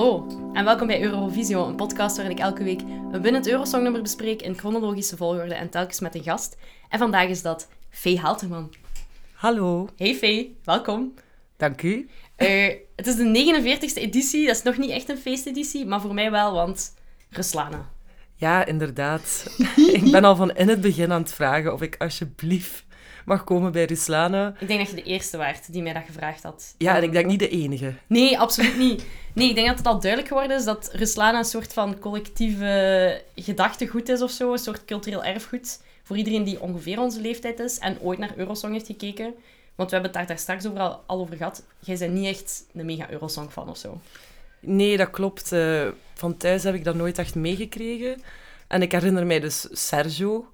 Hallo en welkom bij Eurovisio, een podcast waarin ik elke week een winnend Eurosongnummer bespreek in chronologische volgorde en telkens met een gast. En vandaag is dat Faye Halterman. Hallo. Hey Faye, welkom. Dank u. Uh, het is de 49ste editie, dat is nog niet echt een feesteditie, maar voor mij wel, want Ruslana. Ja, inderdaad. ik ben al van in het begin aan het vragen of ik alsjeblieft mag komen bij Ruslana. Ik denk dat je de eerste waart die mij dat gevraagd had. Ja, en ik denk niet de enige. Nee, absoluut niet. Nee, ik denk dat het al duidelijk geworden is dat Ruslana een soort van collectieve gedachtegoed is of zo. Een soort cultureel erfgoed voor iedereen die ongeveer onze leeftijd is en ooit naar Eurosong heeft gekeken. Want we hebben het daar, daar straks over al, over gehad. Jij bent niet echt een mega Eurosong-fan of zo. Nee, dat klopt. Uh, van thuis heb ik dat nooit echt meegekregen. En ik herinner mij dus Sergio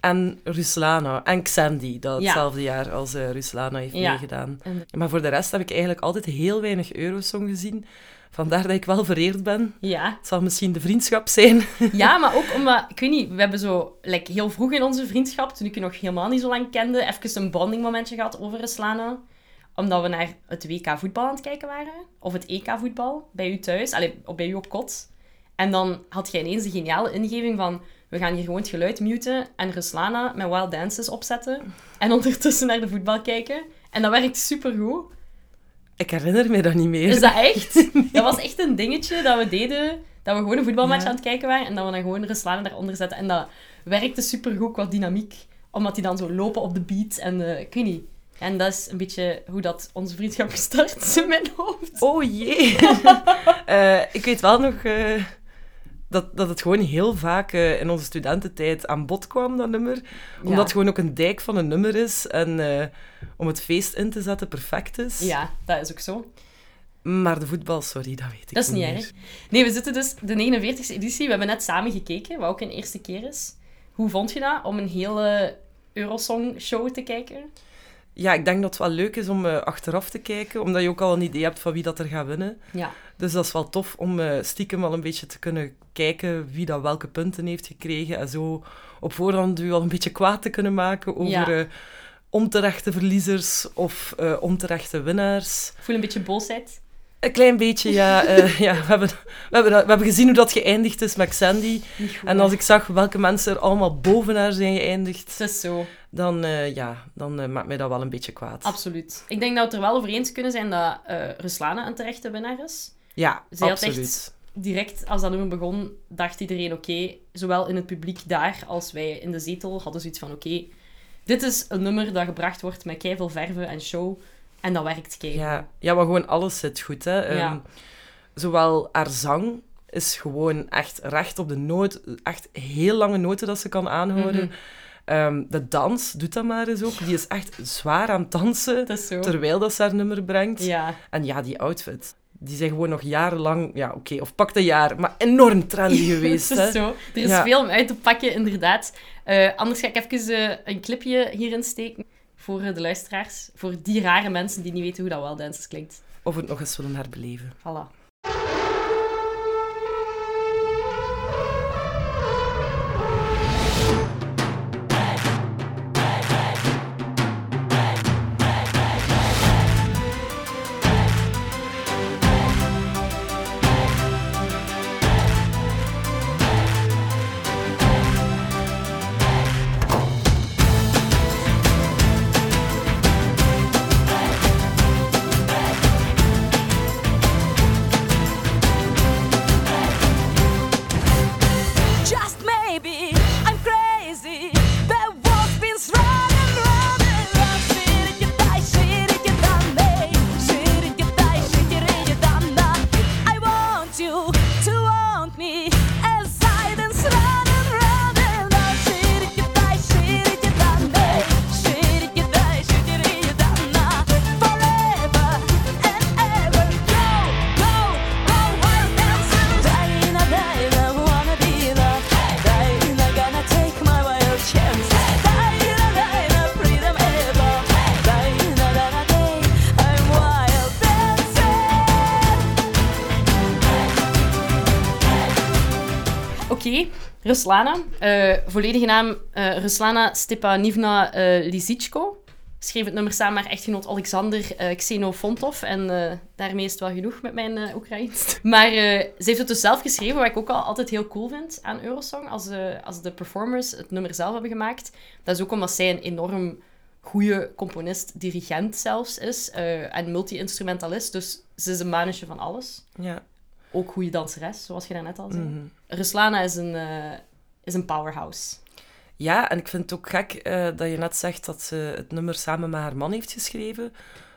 en Ruslana en Xandy, dat hetzelfde jaar als uh, Ruslana heeft meegedaan. Maar voor de rest heb ik eigenlijk altijd heel weinig Eurosong gezien. Vandaar dat ik wel vereerd ben. Ja. Het zal misschien de vriendschap zijn. Ja, maar ook omdat, ik weet niet, we hebben zo like, heel vroeg in onze vriendschap, toen ik je nog helemaal niet zo lang kende, even een bonding momentje gehad over Ruslana. Omdat we naar het WK voetbal aan het kijken waren. Of het EK voetbal, bij u thuis, allee, bij u op kot. En dan had jij ineens de geniale ingeving van we gaan hier gewoon het geluid muten en Ruslana met Wild Dances opzetten. En ondertussen naar de voetbal kijken. En dat werkt supergoed. Ik herinner me dat niet meer. Is dat echt? Dat was echt een dingetje dat we deden. Dat we gewoon een voetbalmatch aan het kijken waren. En dat we dan gewoon Ruslana daaronder zetten. En dat werkte supergoed qua dynamiek. Omdat die dan zo lopen op de beat. En uh, ik weet niet. En dat is een beetje hoe dat onze vriendschap gestart is in mijn hoofd. Oh jee. uh, ik weet wel nog... Uh dat, dat het gewoon heel vaak uh, in onze studententijd aan bod kwam, dat nummer. Omdat het gewoon ook een dijk van een nummer is. En uh, om het feest in te zetten perfect is. Ja, dat is ook zo. Maar de voetbal, sorry, dat weet ik niet Dat is niet meer. erg. Nee, we zitten dus de 49e editie. We hebben net samen gekeken, wat ook een eerste keer is. Hoe vond je dat, om een hele Eurosong-show te kijken? Ja, ik denk dat het wel leuk is om uh, achteraf te kijken, omdat je ook al een idee hebt van wie dat er gaat winnen. Ja. Dus dat is wel tof om uh, stiekem wel een beetje te kunnen kijken wie dat welke punten heeft gekregen. En zo op voorhand u al een beetje kwaad te kunnen maken over ja. uh, onterechte verliezers of onterechte winnaars. Ik voel een beetje boosheid. Een klein beetje, ja. Uh, ja we, hebben, we, hebben, we hebben gezien hoe dat geëindigd is met Sandy. en als ik zag welke mensen er allemaal boven haar zijn geëindigd... Het is zo. Dan, uh, ja, dan uh, maakt mij dat wel een beetje kwaad. Absoluut. Ik denk dat we het er wel over eens kunnen zijn dat Ruslana een terechte winnaar is. Ja, Zij absoluut. Had echt, direct als dat nummer begon, dacht iedereen... Oké, okay, zowel in het publiek daar als wij in de zetel hadden zoiets van... Oké, okay, dit is een nummer dat gebracht wordt met keiveel verven en show... En dat werkt keihard. Ja, ja, maar gewoon alles zit goed. Hè. Ja. Um, zowel haar zang is gewoon echt recht op de noot. Echt heel lange noten dat ze kan aanhouden. Mhm. Um, de dans, doet dat maar eens ook. Die is echt zwaar aan het dansen. Dat. Terwijl dat ze haar nummer brengt. Ja. En ja, die outfit. Die zijn gewoon nog jarenlang... Ja, oké, okay, of pak een jaar. Maar enorm trendy geweest. dat is hè. zo. Er is Ja. veel om uit te pakken, inderdaad. Eh, anders ga ik even eh, een clipje hierin steken voor de luisteraars. Voor die rare mensen die niet weten hoe dat wel dances klinkt. Of het nog eens willen herbeleven. Voilà. Ruslana. Eh, volledige naam eh, Ruslana Stepanivna eh Lisichko. schreef het nummer samen met echtgenoot Alexander Xenofontov. En daarmee is het wel genoeg met mijn eh Oekraïens. Maar ze heeft het dus zelf geschreven, wat ik ook al altijd heel cool vind aan Eurosong. Als, als de performers het nummer zelf hebben gemaakt. Dat is ook omdat zij een enorm goede componist, dirigent zelfs is. en multi-instrumentalist. Dus ze is een manetje van alles. Ja. Ook goede danseres, zoals je daarnet al zei. Mhm. Ruslana is een, eh, is een powerhouse. Ja, en ik vind het ook gek eh, dat je net zegt dat ze het nummer samen met haar man heeft geschreven.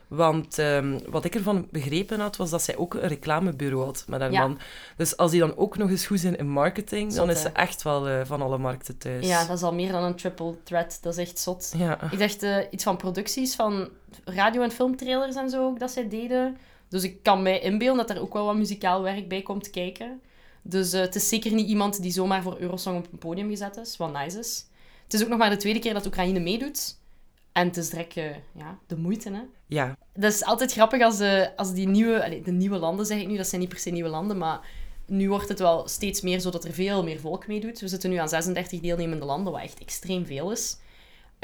Want ehm, wat ik ervan begrepen had, was dat zij ook een reclamebureau had met haar Ja. man. Dus als die dan ook nog eens goed zijn in marketing, dan is ze echt wel eh, van alle markten thuis. Ja, dat is al meer dan een triple threat. Dat is echt zot. Ja. Ik dacht iets van producties, van radio- en filmtrailers en zo ook, dat zij deden. Dus ik kan mij inbeelden dat er ook wel wat muzikaal werk bij komt kijken. Dus eh, het is zeker niet iemand die zomaar voor Eurosong op een podium gezet is, wat nice is. Het is ook nog maar de tweede keer dat Oekraïne meedoet. En het is direct eh, ja, de moeite, hè. ja. Dat is altijd grappig als, de, als die nieuwe... de nieuwe landen, zeg ik nu. Dat zijn niet per se nieuwe landen, maar nu wordt het wel steeds meer zo dat er veel meer volk meedoet. We zitten nu aan 36 deelnemende landen, wat echt extreem veel is.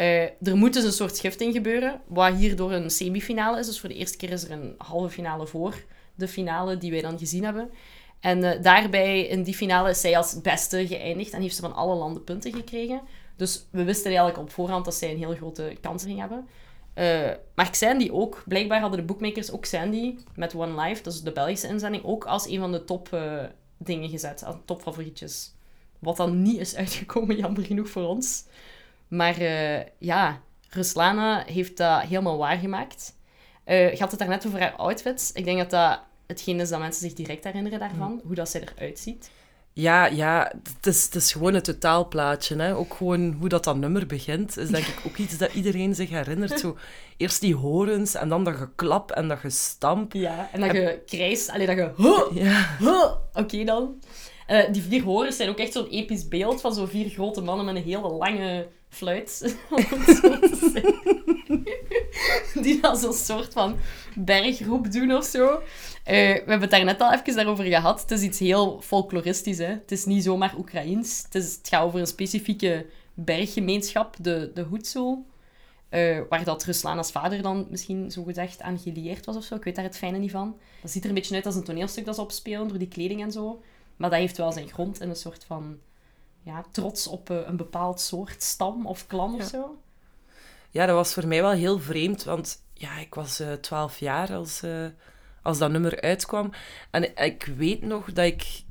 Eh, er moet dus een soort schifting gebeuren, wat hierdoor een semifinale is. Dus voor de eerste keer is er een halve finale voor de finale die wij dan gezien hebben. En eh, daarbij, in die finale, is zij als beste geëindigd en heeft ze van alle landen punten gekregen. Dus we wisten eigenlijk op voorhand dat zij een heel grote kans ging hebben. Eh, maar Sandy ook. Blijkbaar hadden de bookmakers ook Sandy met One Life, dus de Belgische inzending, ook als een van de top dingen gezet. Als topfavorietjes. Wat dan niet is uitgekomen, jammer genoeg voor ons. Maar eh, ja, Ruslana heeft dat helemaal waargemaakt. Eh je had het daarnet over haar outfits. Ik denk dat dat hetgeen is dat mensen zich direct herinneren daarvan. Hoe dat zij eruit ziet. Ja, ja, het is, het is gewoon een totaalplaatje. Hè. Ook gewoon hoe dat, dat nummer begint, is denk ik ook iets dat iedereen zich herinnert. Zo, eerst die horens en dan dat geklap en dat gestamp. Ja, en dat je krijst, alleen dat je... Huh, Ja, huh. Oké dan. Eh, die vier horens zijn ook echt zo'n episch beeld van zo'n vier grote mannen met een hele lange fluit. zo. Die dan zo'n soort van bergroep doen of zo. Eh, we hebben het daar net al even daarover gehad. Het is iets heel folkloristisch. Hè? Het is niet zomaar Oekraïens. Het, is, het gaat over een specifieke berggemeenschap, de, de Hoetsoel. Eh, waar dat Ruslana's vader dan misschien zogezegd aan gelieerd was of zo. Ik weet daar het fijne niet van. Dat ziet er een beetje uit als een toneelstuk dat ze opspelen door die kleding en zo. Maar dat heeft wel zijn grond in een soort van ja, trots op eh, een bepaald soort stam of clan of zo. ja, dat was voor mij wel heel vreemd, want ja, ik was eh, twaalf jaar als, eh, als dat nummer uitkwam. En ik weet nog dat ik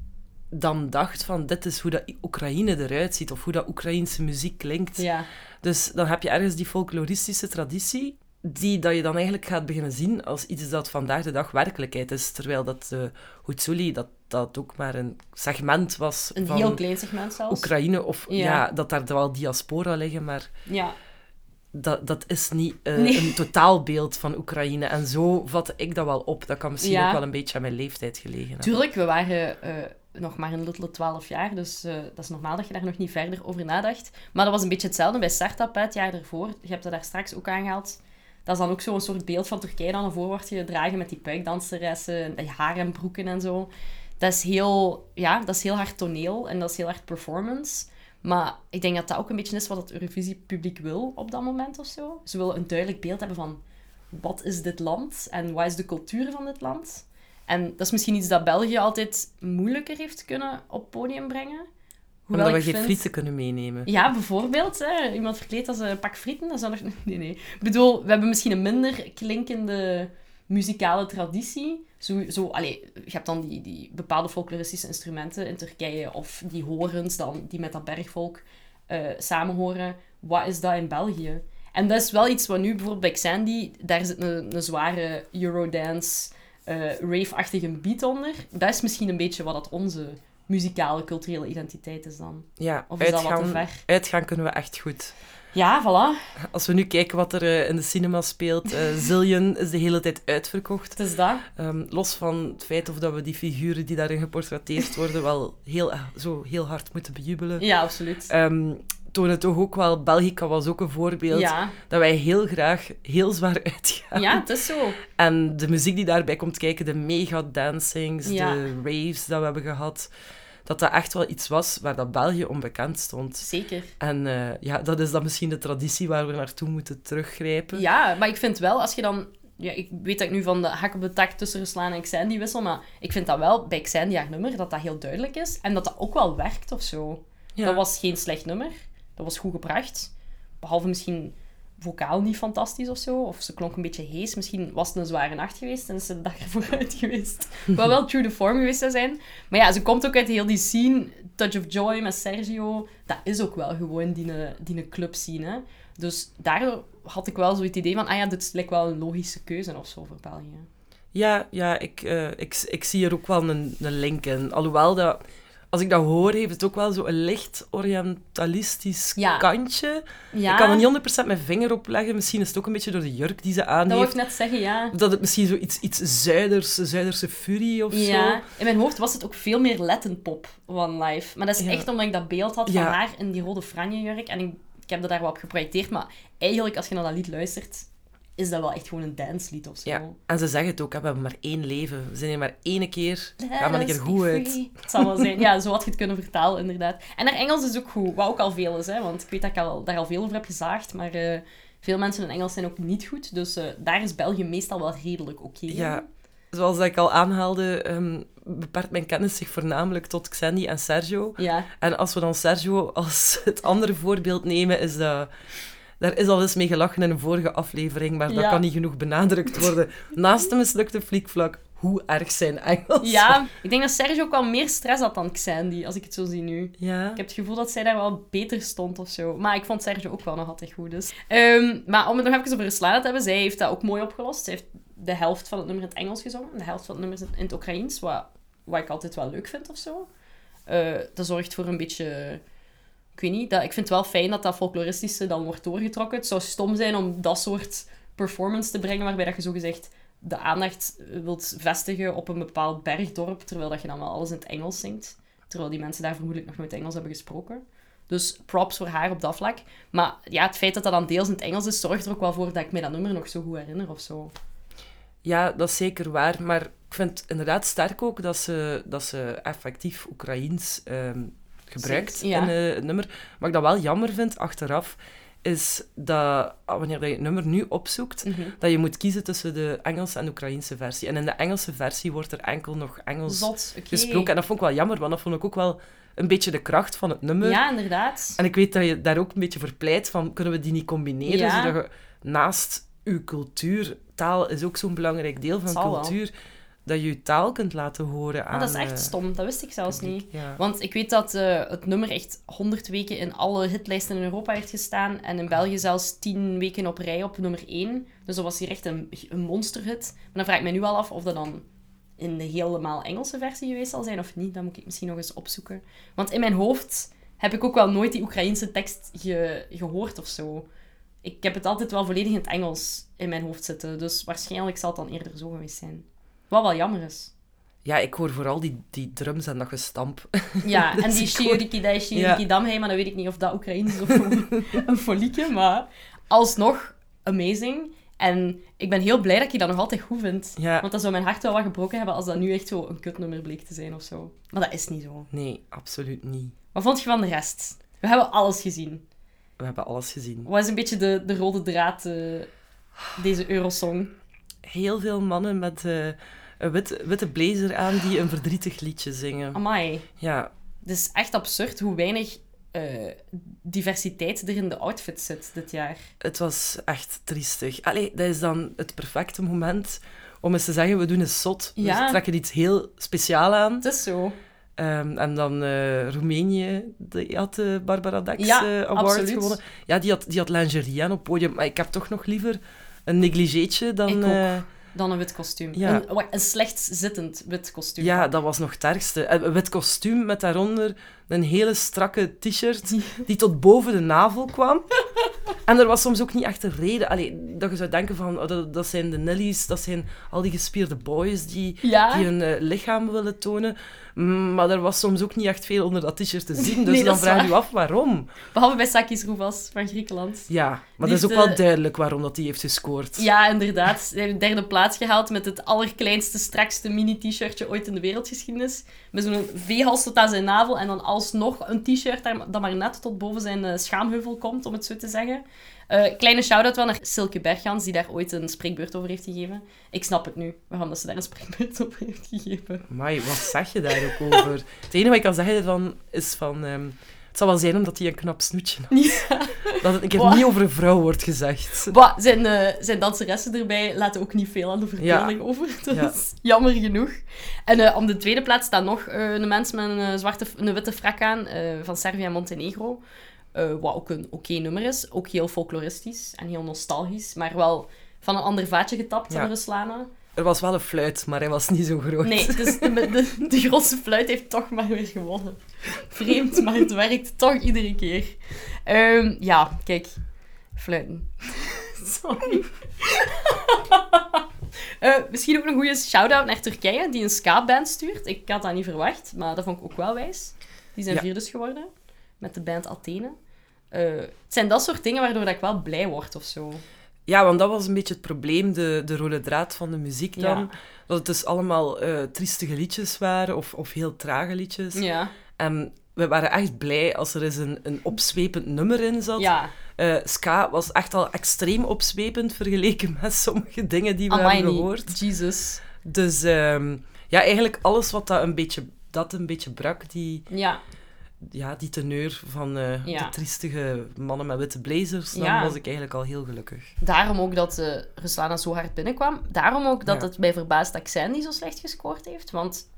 dan dacht van, dit is hoe dat Oekraïne eruit ziet, of hoe dat Oekraïense muziek klinkt. Ja, Dus dan heb je ergens die folkloristische traditie, die dat je dan eigenlijk gaat beginnen zien als iets dat vandaag de dag werkelijkheid is. Terwijl dat de Hutsuli, dat dat ook maar een segment was een van heel klein segment zelfs. Oekraïne. Of ja. Ja. dat daar wel diaspora liggen, maar Ja, dat, dat is niet eh, Nee. een totaalbeeld van Oekraïne. En zo vatte ik dat wel op. Dat kan misschien Ja. ook wel een beetje aan mijn leeftijd gelegen hebben. tuurlijk, we waren eh, nog maar een little 12 jaar, dus eh, dat is normaal dat je daar nog niet verder over nadacht. Maar dat was een beetje hetzelfde bij Startup, hè, het jaar ervoor. Je hebt dat daar straks ook aangehaald. Dat is dan ook zo'n soort beeld van Turkije dat naar voren gedragen met die puikdanseressen, en die harembroeken en zo. Dat is heel, ja, dat is heel hard toneel en dat is heel hard performance. Maar ik denk dat dat ook een beetje is wat het Eurovisie-publiek wil op dat moment of zo. Ze willen een duidelijk beeld hebben van wat is dit land en wat is de cultuur van dit land. En dat is misschien iets dat België altijd moeilijker heeft kunnen op podium brengen. Hoewel Omdat we geen vind- frieten kunnen meenemen. ja, bijvoorbeeld. Hè, iemand verkleed als een pak frieten. Dat zou nog... Nee, nee. Ik bedoel, we hebben misschien een minder klinkende muzikale traditie. Zo, zo, allee, je hebt dan die, die bepaalde folkloristische instrumenten in Turkije. Of die horens dan, die met dat bergvolk eh samenhoren. Wat is dat in België? En dat is wel iets wat nu bijvoorbeeld bij Xandy... Daar zit een, een zware Eurodance, eh rave-achtige beat onder. Dat is misschien een beetje wat dat onze muzikale, culturele identiteit is dan. Ja, Of is dat wat te uitgaan, ver? uitgaan kunnen we echt goed. Ja, voilà. Als we nu kijken wat er eh, in de cinema speelt, eh Zillion is de hele tijd uitverkocht. Het is dat. Ehm, los van het feit of dat we die figuren die daarin geportretteerd worden wel heel, eh, zo heel hard moeten bejubelen. Ja, absoluut. Ehm tonen toch ook wel, Belgica was ook een voorbeeld, Ja. dat wij heel graag heel zwaar uitgaan. ja, het is zo. En de muziek die daarbij komt kijken, de mega dancings, Ja. de raves dat we hebben gehad. dat dat echt wel iets was waar dat België onbekend stond. Zeker. En eh, ja, dat is dan misschien de traditie waar we naartoe moeten teruggrijpen. Ja, maar ik vind wel, als je dan... Ja, ik weet dat ik nu van de hak op de tak tussen Ruslan en Xandy wissel, maar ik vind dat wel bij Xandy haar nummer, dat dat heel duidelijk is. En dat dat ook wel werkt of zo. Ja. Dat was geen slecht nummer. Dat was goed gebracht. Behalve misschien vocaal niet fantastisch of zo. Of ze klonk een beetje hees. Misschien was het een zware nacht geweest en is ze de dag ervoor uit geweest. Wat wel true to form geweest zou zijn. Maar ja, ze komt ook uit heel die scene. Touch of Joy met Sergio. Dat is ook wel gewoon die, die club scene. Dus daardoor had ik wel zo het idee van... Ah ja, dit lijkt wel een logische keuze of zo voor België. Ja, ja ik, eh, ik, ik zie er ook wel een, een link in. Alhoewel dat... Als ik dat hoor, heeft het ook wel zo een licht orientalistisch Ja. kantje. Ja, Ik kan er niet 100% mijn vinger op leggen. Misschien is het ook een beetje door de jurk die ze aan dat heeft. ik net zeggen, ja. Dat het misschien zo iets, iets zuiders, zuiderse furie of Ja, zo. in mijn hoofd was het ook veel meer Latin pop van live. Maar dat is echt omdat ik dat beeld had van haar in die rode franje jurk. En ik, ik heb dat daar wel op geprojecteerd. Maar eigenlijk, als je naar dat lied luistert, is dat wel echt gewoon een danslied of zo. Ja. En ze zeggen het ook, hè, we hebben maar één leven. We zijn hier maar één keer. Let Ga maar een keer goed uit. Het zal wel zijn. Ja, zo had je het kunnen vertalen, inderdaad. En haar Engels is ook goed, wat ook al veel is. Hè, want ik weet dat ik al, daar al veel over heb gezaagd. Maar eh, veel mensen in Engels zijn ook niet goed. Dus eh, daar is België meestal wel redelijk oké. Ja, zoals dat ik al aanhaalde, ehm, beperkt mijn kennis zich voornamelijk tot Xandy en Sergio. Ja, En als we dan Sergio als het andere voorbeeld nemen, is dat... Daar is al eens mee gelachen in een vorige aflevering, maar dat Ja. kan niet genoeg benadrukt worden. Naast de mislukte flikvlak, hoe erg zijn Engels? ja, ik denk dat Sergio ook wel meer stress had dan Xandy, als ik het zo zie nu. Ja. Ik heb het gevoel dat zij daar wel beter stond of zo. Maar ik vond Sergio ook wel nog altijd goed. Dus. Ehm, maar om het nog even over Ruslana te hebben, zij heeft dat ook mooi opgelost. Zij heeft de helft van het nummer in het Engels gezongen, de helft van het nummer in het Oekraïens, wat, wat ik altijd wel leuk vind of zo. Eh, dat zorgt voor een beetje. Ik ik vind het wel fijn dat dat folkloristische dan wordt doorgetrokken. Het zou stom zijn om dat soort performance te brengen, waarbij dat je zogezegd de aandacht wilt vestigen op een bepaald bergdorp, terwijl dat je dan wel alles in het Engels zingt. Terwijl die mensen daar vermoedelijk nog nooit Engels hebben gesproken. Dus props voor haar op dat vlak. Maar ja, het feit dat dat dan deels in het Engels is, zorgt er ook wel voor dat ik me dat nummer nog zo goed herinner of zo. Ja, dat is zeker waar. Maar ik vind het inderdaad sterk ook dat ze, dat ze effectief Oekraïens ehm, gebruikt ja. in eh, het nummer. Wat ik dat wel jammer vind, achteraf, is dat ah, wanneer je het nummer nu opzoekt, dat je moet kiezen tussen de Engelse en de Oekraïnse versie. En in de Engelse versie wordt er enkel nog Engels Zot, gesproken. En dat vond ik wel jammer, want dat vond ik ook wel een beetje de kracht van het nummer. Ja, inderdaad. En ik weet dat je daar ook een beetje voor pleit van, kunnen we die niet combineren? Ja. Zodat je naast je cultuur, taal is ook zo'n belangrijk deel van wel. Dat je je taal kunt laten horen aan... Ah, dat is echt eh, stom, dat wist ik zelfs publiek. niet. Ja. Want ik weet dat eh, het nummer echt 100 weken in alle hitlijsten in Europa heeft gestaan. En in België zelfs 10 weken op rij op nummer 1. Dus dat was hier echt een, een monsterhit. Maar dan vraag ik me nu al af of dat dan in de helemaal Engelse versie geweest zal zijn of niet. Dat moet ik misschien nog eens opzoeken. Want in mijn hoofd heb ik ook wel nooit die Oekraïnse tekst ge- gehoord of zo. Ik heb het altijd wel volledig in het Engels in mijn hoofd zitten. Dus waarschijnlijk zal het dan eerder zo geweest zijn. Wat wel jammer is. ja, ik hoor vooral die, die drums en dat gestamp. Ja, en die Shiuriki Dai, Shiuriki Ja. Damhei, maar dan weet ik niet of dat Oekraïens is of een folieke, maar alsnog amazing. En ik ben heel blij dat je dat nog altijd goed vindt. Ja. Want dat zou mijn hart wel wat gebroken hebben als dat nu echt zo een kutnummer bleek te zijn of zo. Maar dat is niet zo. Nee, absoluut niet. Wat vond je van de rest? We hebben alles gezien. We hebben alles gezien. Wat is een beetje de, de rode draad, eh, deze Eurosong? Heel veel mannen met eh, een wit, witte blazer aan die een verdrietig liedje zingen. Amai. Ja, Het is echt absurd hoe weinig eh, diversiteit er in de outfit zit dit jaar. het was echt triestig. Allee, dat is dan het perfecte moment om eens te zeggen, we doen een zot. Ja. We trekken iets heel speciaal aan. Het is zo. Ehm, en dan eh, Roemenië, die had de Barbara Dex Ja, eh, Award absoluut. gewonnen. Ja, die had, die had lingerie aan op het podium. Maar ik heb toch nog liever een negligeetje dan... Ik ook. Eh, Dan een wit kostuum. Ja. Een, een slecht zittend wit kostuum. ja, dat was nog het ergste. En Een wit kostuum met daaronder een hele strakke t-shirt die tot boven de navel kwam. En er was soms ook niet echt een reden. Allee, dat je zou denken van, oh, dat, dat zijn de Nellies, dat zijn al die gespierde boys die, Ja. die hun eh, lichaam willen tonen. Mm, Maar er was soms ook niet echt veel onder dat t-shirt te zien. Dus Nee, dan vraag je je af waarom. Behalve bij Sakis Rouvas van Griekenland. Ja, maar Die dat is ook wel eh, duidelijk waarom dat hij heeft gescoord. Ja, inderdaad. Hij heeft de derde plaats gehaald met het allerkleinste, strakste mini-t-shirtje ooit in de wereldgeschiedenis. Met zo'n V-hals tot aan zijn navel en dan alsnog een t-shirt dat maar net tot boven zijn eh, schaamheuvel komt, om het zo te zeggen. Eh, kleine shout-out wel naar Silke Bergans, die daar ooit een spreekbeurt over heeft gegeven. Ik snap het nu, waarom dat ze daar een spreekbeurt over heeft gegeven. Mai, wat zeg je daar ook over? Het enige wat ik kan zeggen van, is van... ehm, het zal wel zijn omdat hij een knap snoetje had. Ja. Dat het een keer Wat? niet over een vrouw wordt gezegd. Zijn, eh, zijn danseressen erbij laten ook niet veel aan de verbeelding over. Dus Ja. jammer genoeg. En eh, op de tweede plaats staat nog eh, een mens met een, zwarte, een witte frak aan van Servië en Montenegro. Wat ook een oké nummer is. Ook heel folkloristisch en heel nostalgisch. Maar wel van een ander vaatje getapt Ja. dan Ruslana. Er was wel een fluit, maar hij was niet zo groot. Nee, dus de, de, de grootste fluit heeft toch maar weer gewonnen. Vreemd, maar het werkt toch iedere keer. Ehm, ja, kijk. Fluiten. Sorry. Eh, misschien ook een goede shout-out naar Turkije, die een ska-band stuurt. Ik had dat niet verwacht, maar dat vond ik ook wel wijs. Die zijn Ja. vierdes geworden, met de band Athene. Eh, het zijn dat soort dingen waardoor dat ik wel blij word of zo. Ja, want dat was een beetje het probleem, de, de rode draad van de muziek dan. Ja. Dat het dus allemaal eh triestige liedjes waren, of, of heel trage liedjes. Ja. En we waren echt blij als er eens een, een opzwepend nummer in zat. Ja, Eh, ska was echt al extreem opzwepend vergeleken met sommige dingen die we amai hebben gehoord. Jesus. Dus ehm, ja, eigenlijk alles wat dat een beetje, dat een beetje brak, die, Ja. Ja, die teneur van eh, Ja. de triestige mannen met witte blazers, dan Ja. was ik eigenlijk al heel gelukkig. Daarom ook dat eh Ruslana zo hard binnenkwam. Daarom ook dat Ja. het mij verbaast dat Xandy zo slecht gescoord heeft. Want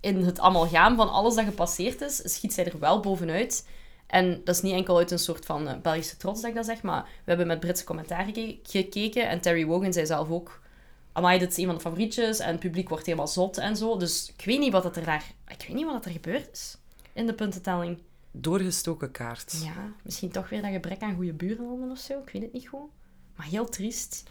in het amalgaam van alles dat gepasseerd is, schiet zij er wel bovenuit. En dat is niet enkel uit een soort van eh, Belgische trots dat ik dat zeg, maar we hebben met Britse commentaar geke- gekeken. En Terry Wogan zei zelf ook... Amai, dit is een van de favorietjes. En het publiek wordt helemaal zot en zo. Dus ik weet niet wat er daar... Ik weet niet wat er gebeurd is in de puntentelling. Doorgestoken kaart. Ja, misschien toch weer dat gebrek aan goede buurlanden of zo. Ik weet het niet goed. Maar heel triest.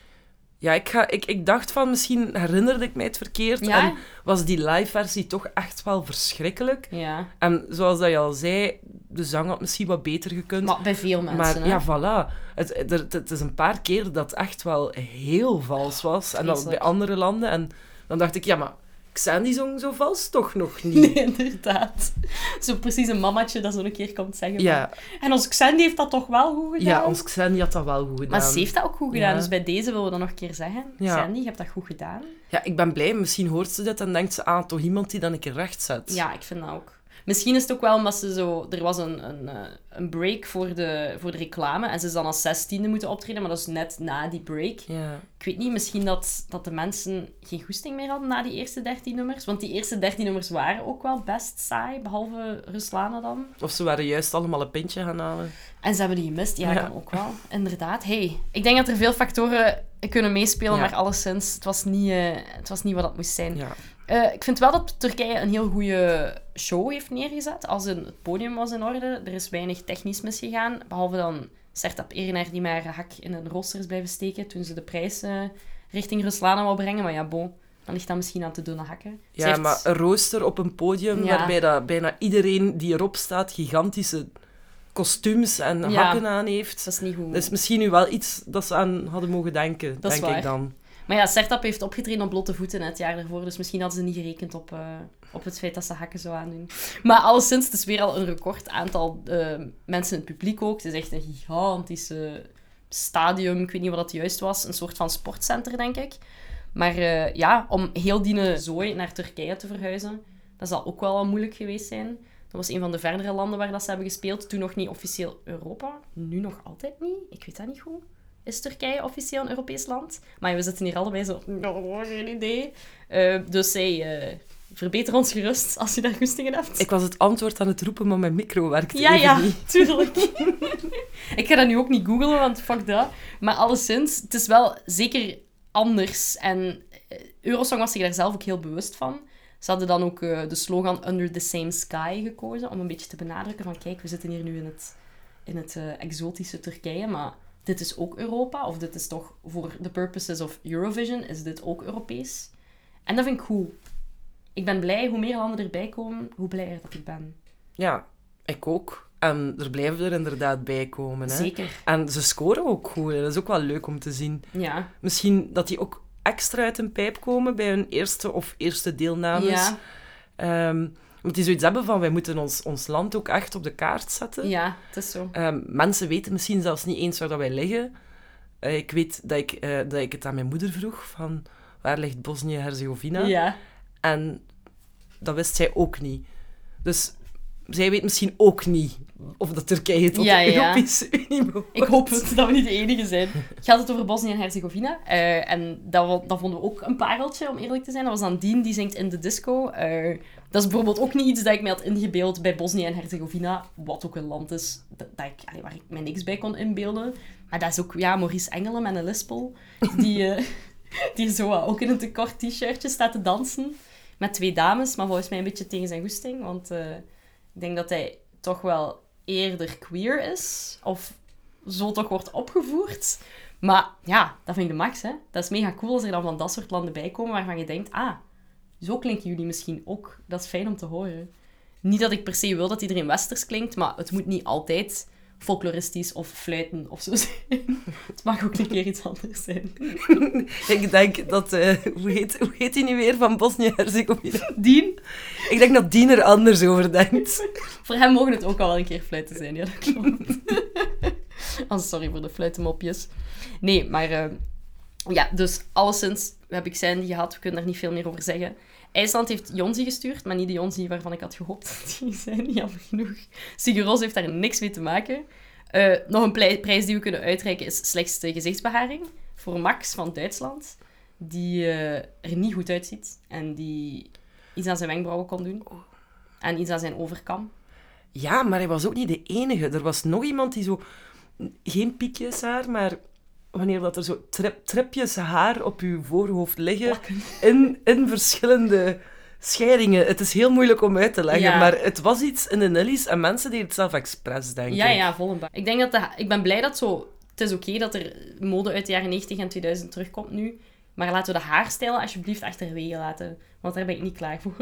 Ja, ik, ga, ik, ik dacht van, misschien herinnerde ik mij het verkeerd. Ja? En was die live-versie toch echt wel verschrikkelijk. Ja. En zoals dat je al zei, de zang had misschien wat beter gekund. Maar bij veel mensen, Maar hè? ja, voilà. Het, het, is een paar keer dat het echt wel heel vals was. En dat bij andere landen. En dan dacht ik, ja, maar Xandy zong zo vals toch nog niet? Nee, inderdaad. Zo precies een mamatje dat zo een keer komt zeggen. Ja, En ons Xandy heeft dat toch wel goed gedaan? ja, ons Xandy had dat wel goed gedaan. Maar ze heeft dat ook goed gedaan. Ja. Dus bij deze willen we dat nog een keer zeggen. Ja. Xandy, je hebt dat goed gedaan. Ja, ik ben blij. Misschien hoort ze dit en denkt ze, ah, toch iemand die dan een keer recht zet. Ja, ik vind dat ook. Misschien is het ook wel omdat ze zo... Er was een, een, eh, een break voor de, voor de reclame. En ze is dan als zestiende moeten optreden. Maar dat is net na die break. Ja. Ik weet niet, misschien dat, dat de mensen geen goesting meer hadden na die eerste dertien nummers. Want die eerste dertien nummers waren ook wel best saai. Behalve Ruslana dan. Of ze waren juist allemaal een pintje gaan halen. En ze hebben die gemist. Ja, Ja. kan ook wel. Inderdaad. Hey, ik denk dat er veel factoren kunnen meespelen, Ja. maar alleszins, het was niet, eh, het was niet wat het moest zijn. Ja. Eh, ik vind wel dat Turkije een heel goede show heeft neergezet. Als in, het podium was in orde. Er is weinig technisch misgegaan. Behalve dan Sertab Erenaar die maar hak in een rooster is blijven steken toen ze de prijs eh, richting Ruslana wou brengen. Maar ja, bon. Dan ligt dat misschien aan te dunne hakken. Ja, heeft- maar een rooster op een podium Ja. waarbij dat bijna iedereen die erop staat gigantische kostuums en Ja. hakken aan heeft. Dat is niet goed. Dat is misschien nu wel iets dat ze aan hadden mogen denken, Dat denk ik dan. Maar ja, Sertap heeft opgetreden op blote voeten het jaar daarvoor. Dus misschien hadden ze niet gerekend op, eh, op het feit dat ze hakken zou aandoen. Maar alleszins, het is weer al een record aantal eh, mensen in het publiek ook. Het is echt een gigantische stadium. Ik weet niet wat dat juist was. Een soort van sportcenter, denk ik. Maar eh, ja, om heel die zooi naar Turkije te verhuizen, dat zal ook wel wat moeilijk geweest zijn. Dat was een van de verdere landen waar dat ze hebben gespeeld. Toen nog niet officieel Europa. Nu nog altijd niet. Ik weet dat niet goed. Is Turkije officieel een Europees land? Maar we zitten hier allebei zo... "Oh, geen idee. Eh, dus zij... eh, verbeter ons gerust als je daar goestingen hebt. Ik was het antwoord aan het roepen, maar mijn micro werkte Ja, even ja, niet. tuurlijk. ik ga dat nu ook niet googlen, want fuck dat. Maar alleszins, het is wel zeker anders. En eh, Eurosong was zich daar zelf ook heel bewust van. Ze hadden dan ook eh, de slogan Under the Same Sky gekozen, om een beetje te benadrukken van kijk, we zitten hier nu in het, in het exotische Turkije, maar dit is ook Europa, of dit is toch voor the purposes of Eurovision, is dit ook Europees. En dat vind ik goed. Ik ben blij, hoe meer landen erbij komen, hoe blijer dat ik ben. Ja, ik ook. En er blijven er inderdaad bij komen. Hè? Zeker. En ze scoren ook goed. hè. Dat is ook wel leuk om te zien. Ja. Misschien dat die ook extra uit een pijp komen bij hun eerste of eerste deelnames. Ja. Ehm, want die zoiets hebben van, wij moeten ons, ons land ook echt op de kaart zetten. ja, het is zo. Ehm, mensen weten misschien zelfs niet eens waar dat wij liggen. Eh, ik weet dat ik, eh, dat ik het aan mijn moeder vroeg, van waar ligt Bosnië-Herzegovina? Ja. En dat wist zij ook niet. Dus zij weet misschien ook niet of dat Turkije tot Ja, de ja, ja. Europese Unie behoort. Ik hoop het, dat we niet de enige zijn. Gaat het over Bosnië en Herzegovina. Eh, en dat, vonden we ook een pareltje, om eerlijk te zijn. Dat was dan Dien, die zingt in de disco. Eh, dat is bijvoorbeeld ook niet iets dat ik mij had ingebeeld bij Bosnië en Herzegovina. Wat ook een land is dat, ik, waar ik mij niks bij kon inbeelden. Maar dat is ook, ja, Maurice Engelen met een lispel. Die, eh, die zo eh, ook in een te kort t-shirtje staat te dansen. Met twee dames, maar volgens mij een beetje tegen zijn goesting. Want eh, ik denk dat hij toch wel eerder queer is. Of zo toch wordt opgevoerd. Maar ja, dat vind ik de max, hè. Dat is mega cool als er dan van dat soort landen bij komen waarvan je denkt, ah, zo klinken jullie misschien ook. Dat is fijn om te horen. Niet dat ik per se wil dat iedereen westers klinkt, maar het moet niet altijd folkloristisch of fluiten of zo zijn. Het mag ook een keer iets anders zijn. Ik denk dat... eh, hoe, heet, hoe heet die nu weer van Bosnië-Herzegovina? Dien, Ik denk dat die er anders over denkt. voor hem mogen het ook al wel een keer fluiten zijn. Ja, dat klopt. oh, sorry voor de fluitenmopjes. Nee, maar... eh, ja, dus alleszins heb ik Sandy gehad. We kunnen daar niet veel meer over zeggen. IJsland heeft Jonsi gestuurd, maar niet de Jonsi waarvan ik had gehoopt die zijn. Jammer genoeg. Siguros heeft daar niks mee te maken. Eh, nog een prijs die we kunnen uitreiken is slechtste gezichtsbeharing. Voor Max van Duitsland. Die eh, er niet goed uitziet. En die iets aan zijn wenkbrauwen kon doen. En iets aan zijn overkam. Ja, maar hij was ook niet de enige. Er was nog iemand die zo... Geen piekjes haar, maar wanneer dat er zo trip, tripjes haar op uw voorhoofd liggen, Plakken. in, in verschillende scheidingen. Het is heel moeilijk om uit te leggen, Ja. maar het was iets in de Nillies en mensen deden het zelf expres, denk Ja, ik. ja, vol bak. Ik denk dat de, ik ben blij dat zo... Het is oké dat er mode uit de jaren 90 en 2000 terugkomt nu. Maar laten we de haarstijlen alsjeblieft achterwege laten. Want daar ben ik niet klaar voor.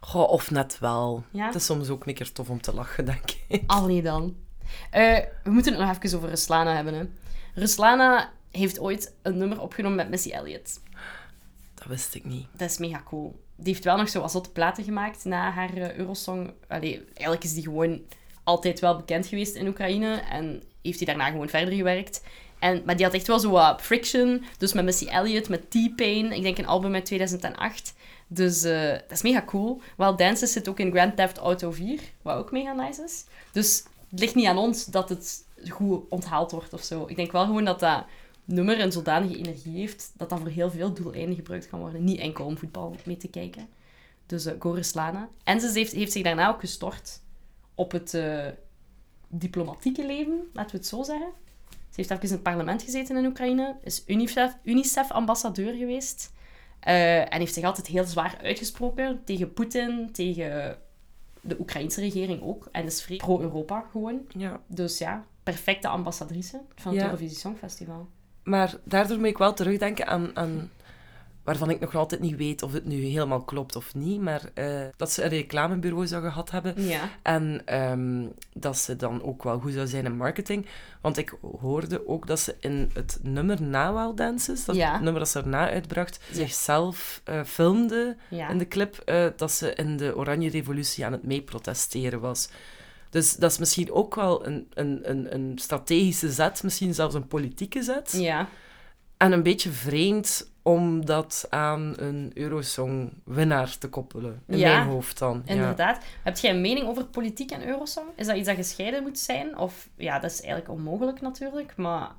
Goh, of net wel. Ja? Het is soms ook een keer tof om te lachen, denk ik. Allee dan. Eh, we moeten het nog even over Ruslana hebben. Hè. Ruslana heeft ooit een nummer opgenomen met Missy Elliott. Dat wist ik niet. Dat is mega cool. Die heeft wel nog zo wat zotte platen gemaakt na haar eh, Eurosong. Allee, eigenlijk is die gewoon altijd wel bekend geweest in Oekraïne. En heeft hij daarna gewoon verder gewerkt. En, maar die had echt wel zo wat friction. Dus met Missy Elliott, met T-Pain. Ik denk een album uit 2008. Dus eh, dat is mega cool. Wild Dances zit ook in Grand Theft Auto 4. Wat ook mega nice is. Dus het ligt niet aan ons dat het goed onthaald wordt of zo. Ik denk wel gewoon dat dat nummer een zodanige energie heeft dat dat voor heel veel doeleinden gebruikt kan worden. Niet enkel om voetbal mee te kijken. Dus uh, Goreslana. En ze heeft, heeft zich daarna ook gestort op het eh, diplomatieke leven, laten we het zo zeggen. Ze heeft even in het parlement gezeten in Oekraïne, is UNICEF, UNICEF-ambassadeur geweest. eh, en heeft zich altijd heel zwaar uitgesproken tegen Poetin, tegen de Oekraïnse regering ook. En is vrij pro-Europa gewoon. Ja. Dus ja, perfecte ambassadrice van het Ja. Eurovisie Songfestival. Maar daardoor moet ik wel terugdenken aan, aan waarvan ik nog altijd niet weet of het nu helemaal klopt of niet, maar eh, dat ze een reclamebureau zou gehad hebben. Ja. En ehm, dat ze dan ook wel goed zou zijn in marketing. Want ik hoorde ook dat ze in het nummer na Wild Dances, dat Ja. nummer dat ze erna uitbracht, Ja. zichzelf eh, filmde in de clip eh, dat ze in de Oranje Revolutie aan het meeprotesteren was. Dus dat is misschien ook wel een, een, een, een strategische zet, misschien zelfs een politieke zet. ja. En een beetje vreemd om dat aan een Eurosong-winnaar te koppelen. In Ja, mijn hoofd dan. Ja. Inderdaad. Heb jij een mening over politiek en Eurosong? Is dat iets dat gescheiden moet zijn? Of ja, dat is eigenlijk onmogelijk natuurlijk, maar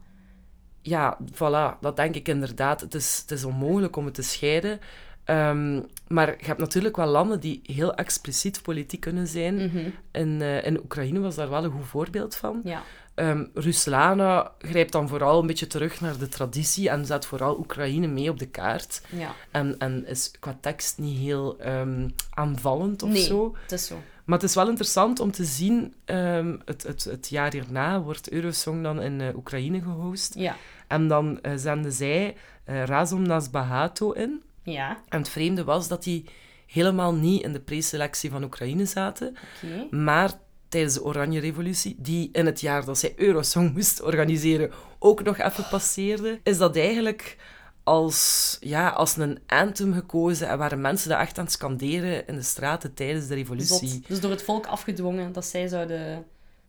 ja, voilà, dat denk ik inderdaad. Het is, het is onmogelijk om het te scheiden. Ehm, maar je hebt natuurlijk wel landen die heel expliciet politiek kunnen zijn. Mhm. In, eh, in Oekraïne was daar wel een goed voorbeeld van. Ja. Ehm, Ruslana grijpt dan vooral een beetje terug naar de traditie en zet vooral Oekraïne mee op de kaart. ja. En, en is qua tekst niet heel ehm, aanvallend of Nee, zo. het is zo. Maar het is wel interessant om te zien, ehm, het, het, het jaar hierna wordt Eurosong dan in eh, Oekraïne gehost. Ja. En dan eh, zenden zij eh, Razom Nas Bahato in. Ja, En het vreemde was dat die helemaal niet in de preselectie van Oekraïne zaten, oké. maar tijdens de Oranje Revolutie, die in het jaar dat zij Eurosong moest organiseren ook nog even passeerde, is dat eigenlijk als, ja, als een anthem gekozen en waren mensen dat echt aan het scanderen in de straten tijdens de revolutie. Zot. Dus door het volk afgedwongen dat zij zouden,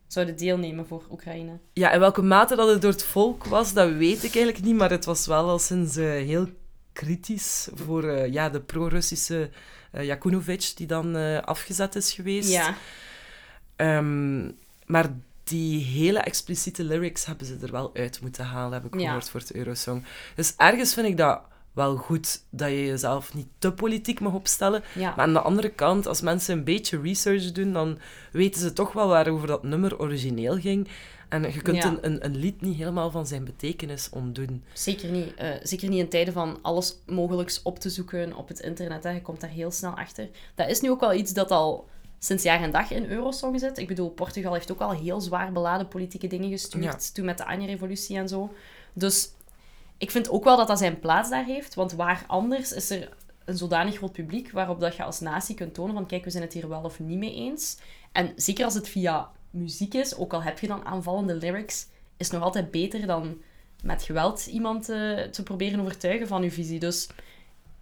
zouden deelnemen voor Oekraïne. Ja, in welke mate dat het door het volk was, dat weet ik eigenlijk niet, maar het was wel al sinds eh, heel kritisch voor eh, ja, de pro-Russische Yakunovich, die dan afgezet is geweest. Ja. Ehm, maar die hele expliciete lyrics hebben ze er wel uit moeten halen, heb ik Ja. gehoord, voor het Eurosong. Dus ergens vind ik dat wel goed, dat je jezelf niet te politiek mag opstellen. Ja. Maar aan de andere kant, als mensen een beetje research doen, dan weten ze toch wel waarover dat nummer origineel ging. En je kunt Ja. een, een, een lied niet helemaal van zijn betekenis ontdoen. Zeker niet. Eh, zeker niet in tijden van alles mogelijks op te zoeken op het internet. Hè. Je komt daar heel snel achter. Dat is nu ook wel iets dat al sinds jaar en dag in Eurosong zit. Ik bedoel, Portugal heeft ook al heel zwaar beladen politieke dingen gestuurd. Ja. Toen met de Anje-revolutie en zo. Dus ik vind ook wel dat dat zijn plaats daar heeft. Want waar anders is er een zodanig groot publiek waarop dat je als natie kunt tonen van kijk, we zijn het hier wel of niet mee eens. En zeker als het via muziek is, ook al heb je dan aanvallende lyrics, is nog altijd beter dan met geweld iemand eh, te proberen overtuigen van uw visie. Dus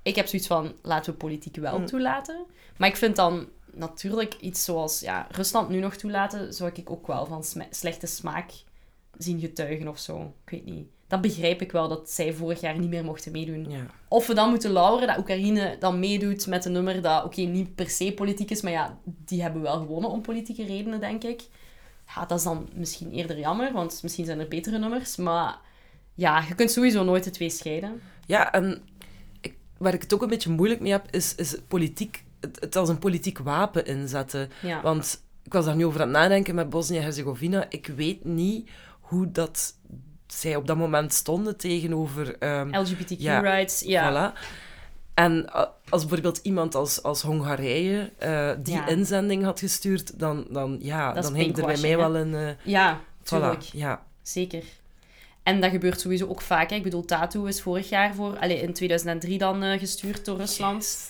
ik heb zoiets van, laten we politiek wel Mm. toelaten. Maar ik vind dan natuurlijk iets zoals ja, Rusland nu nog toelaten, zou ik ook wel van slechte smaak zien getuigen of zo. Ik weet niet. Dat begrijp ik wel, dat zij vorig jaar niet meer mochten meedoen. Ja. Of we dan moeten lauweren dat Oekraïne dan meedoet met een nummer dat, oké, niet per se politiek is, maar ja, die hebben wel gewonnen om politieke redenen, denk ik. Ja, dat is dan misschien eerder jammer, want misschien zijn er betere nummers, maar ja, je kunt sowieso nooit de twee scheiden. Ja, en ik, waar ik het ook een beetje moeilijk mee heb, is, is politiek, het, het als een politiek wapen inzetten. Ja. Want ik was daar nu over aan het nadenken met Bosnië-Herzegovina. Ik weet niet hoe dat zij op dat moment stonden tegenover... ehm, LGBTQ-rights, ja. Voilà. En uh, als bijvoorbeeld iemand als, als Hongarije eh, die Ja. inzending had gestuurd, dan, dan, ja, Dat dan hing er bij mij wel een... eh, Ja, tuurlijk. voilà, ja. Zeker. En dat gebeurt sowieso ook vaak. Hè. Ik bedoel, Tattoo is vorig jaar voor... Allee, in 2003 dan eh, gestuurd door Rusland.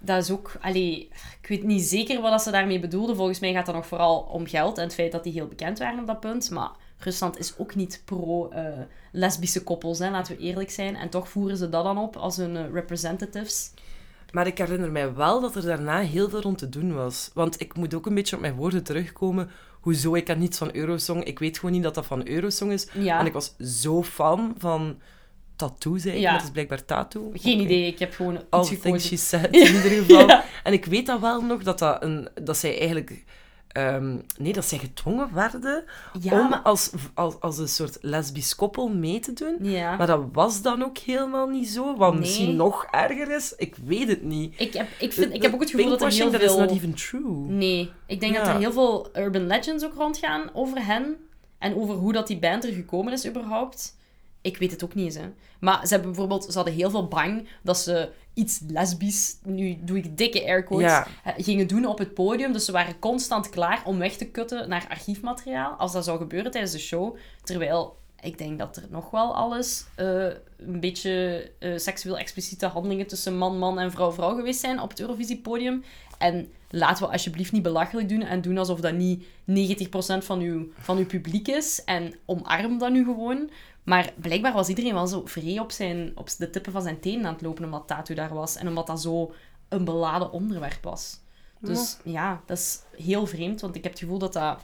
Dat is ook... Allee, ik weet niet zeker wat ze daarmee bedoelden. Volgens mij gaat het nog vooral om geld en het feit dat die heel bekend waren op dat punt. Maar Rusland is ook niet pro-lesbische koppels, hè, laten we eerlijk zijn. En toch voeren ze dat dan op als hun eh, representatives. Maar ik herinner mij wel dat er daarna heel veel rond te doen was. Want ik moet ook een beetje op mijn woorden terugkomen. Hoezo, ik ken niets van Eurosong. Ik weet gewoon niet dat dat van Eurosong is. Ja. En ik was zo fan van Tattoo, zei. Ja. Het is blijkbaar Tattoo. Geen idee, ik heb gewoon iets All gekozen. she said, in ieder geval. Ja. En ik weet dat wel nog, dat, dat, een, dat zij eigenlijk... ehm, nee, dat zij gedwongen werden Ja, om als, als, als een soort lesbisch koppel mee te doen. Ja. Maar dat was dan ook helemaal niet zo. Wat Nee. misschien nog erger is, ik weet het niet. Ik heb, ik, vind, ik heb ook het gevoel dat er heel veel... that is not even true. Nee, ik denk dat er heel veel urban legends ook rondgaan over hen. En over hoe dat die band er gekomen is überhaupt. Ik weet het ook niet eens, hè. Maar ze hebben bijvoorbeeld... Ze hadden heel veel bang dat ze iets lesbisch... Nu doe ik dikke airquotes. Ja. eh, Gingen doen op het podium. Dus ze waren constant klaar om weg te kutten naar archiefmateriaal. Als dat zou gebeuren tijdens de show. Terwijl... Ik denk dat er nog wel alles eh, een beetje eh, seksueel expliciete handelingen tussen man, man en vrouw, vrouw geweest zijn op het Eurovisiepodium. En laten we alsjeblieft niet belachelijk doen en doen alsof dat niet 90% van uw, van uw publiek is. En omarm dat nu gewoon. Maar blijkbaar was iedereen wel zo vrij op, zijn, op de tippen van zijn tenen aan het lopen omdat Tattoo daar was. En omdat dat zo een beladen onderwerp was. Dus ja, dat is heel vreemd, want ik heb het gevoel dat dat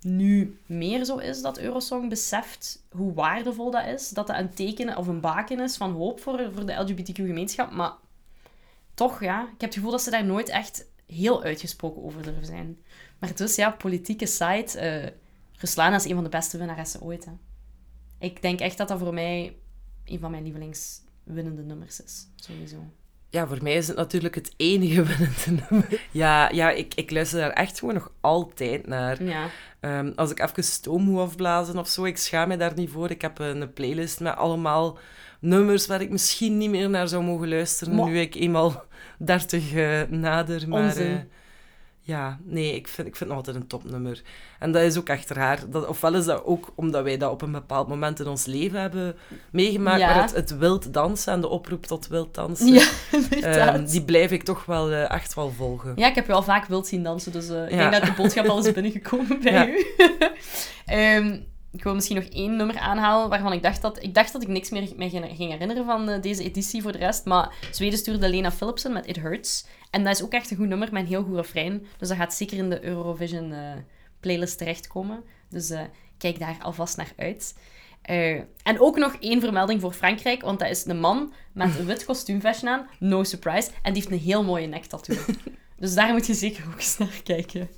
nu meer zo is dat Eurosong beseft hoe waardevol dat is. Dat dat een teken of een baken is van hoop voor, voor de LGBTQ-gemeenschap. Maar toch, ja, ik heb het gevoel dat ze daar nooit echt heel uitgesproken over durven zijn. Maar dus, ja, politieke site. eh Ruslana is een van de beste winnaressen ooit. Hè. Ik denk echt dat dat voor mij een van mijn lievelingswinnende nummers is. Sowieso. ja, voor mij is het natuurlijk het enige winnende nummer. Ja, ja ik, ik luister daar echt gewoon nog altijd naar. Ja. Ehm, als ik even stoom moet afblazen of zo, ik schaam me daar niet voor. Ik heb een playlist met allemaal nummers waar ik misschien niet meer naar zou mogen luisteren, nu ik eenmaal 30 eh, nader. Maar Onzin. eh, ja, nee, ik vind, ik vind het nog altijd een topnummer. En dat is ook echt raar. Dat, ofwel is dat ook omdat wij dat op een bepaald moment in ons leven hebben meegemaakt, Ja. maar het, het wild dansen en de oproep tot wild dansen, Ja, ehm, die blijf ik toch wel eh, echt wel volgen. Ja, ik heb je al vaak wild zien dansen, dus eh, ik Ja. denk dat de boodschap al is binnengekomen bij u. Ehm, ik wil misschien nog één nummer aanhalen waarvan ik dacht dat ik, dacht dat ik niks meer me ging ging herinneren van eh, deze editie voor de rest. Maar Zweden stuurde Lena Philipsen met It Hurts. En dat is ook echt een goed nummer met een heel goed refrein. Dus dat gaat zeker in de Eurovision eh, playlist terechtkomen. Dus eh, kijk daar alvast naar uit. Eh, en ook nog één vermelding voor Frankrijk, want dat is een man met een wit kostuumvestje aan, no surprise, en die heeft een heel mooie nektattoo. dus daar moet je zeker ook eens naar kijken.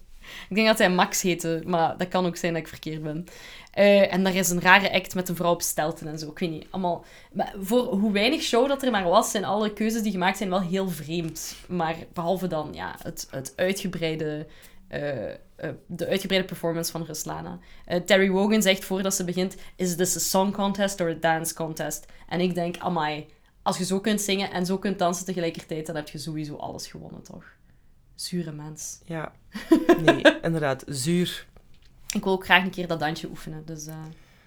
Ik denk dat hij Max heette, maar dat kan ook zijn dat ik verkeerd ben. Eh, en daar is een rare act met een vrouw op stelten en zo. Ik weet niet, allemaal... Maar voor hoe weinig show dat er maar was, zijn alle keuzes die gemaakt zijn wel heel vreemd. Maar behalve dan, ja, het, het uitgebreide... eh, eh, de uitgebreide performance van Ruslana. Terry Wogan zegt voordat ze begint: Is this a song contest or a dance contest? En ik denk: Amai, als je zo kunt zingen en zo kunt dansen tegelijkertijd, dan heb je sowieso alles gewonnen, toch? Zure mens. Ja, nee, inderdaad, zuur. Ik wil ook graag een keer dat dansje oefenen. Dus eh,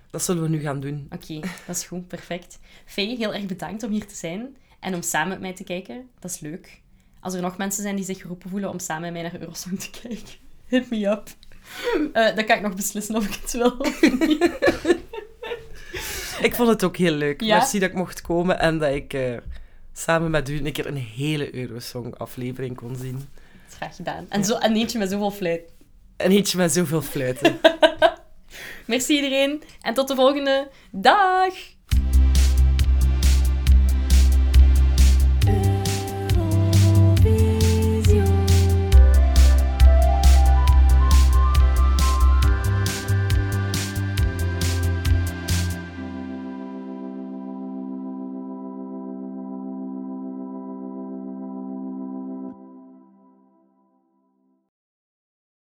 Dat zullen we nu gaan doen. oké, dat is goed, perfect. Faye, heel erg bedankt om hier te zijn en om samen met mij te kijken. Dat is leuk. Als er nog mensen zijn die zich geroepen voelen om samen met mij naar Eurosong te kijken, hit me up. Eh, dan kan ik nog beslissen of ik het wil of niet. Ik vond het ook heel leuk. Ja? Merci dat ik mocht komen en dat ik eh, samen met u een keer een hele Eurosong-aflevering kon zien. Graag gedaan. En, zo, en eentje met zoveel fluit. En eentje met zoveel fluiten. Merci iedereen en tot de volgende. Dag!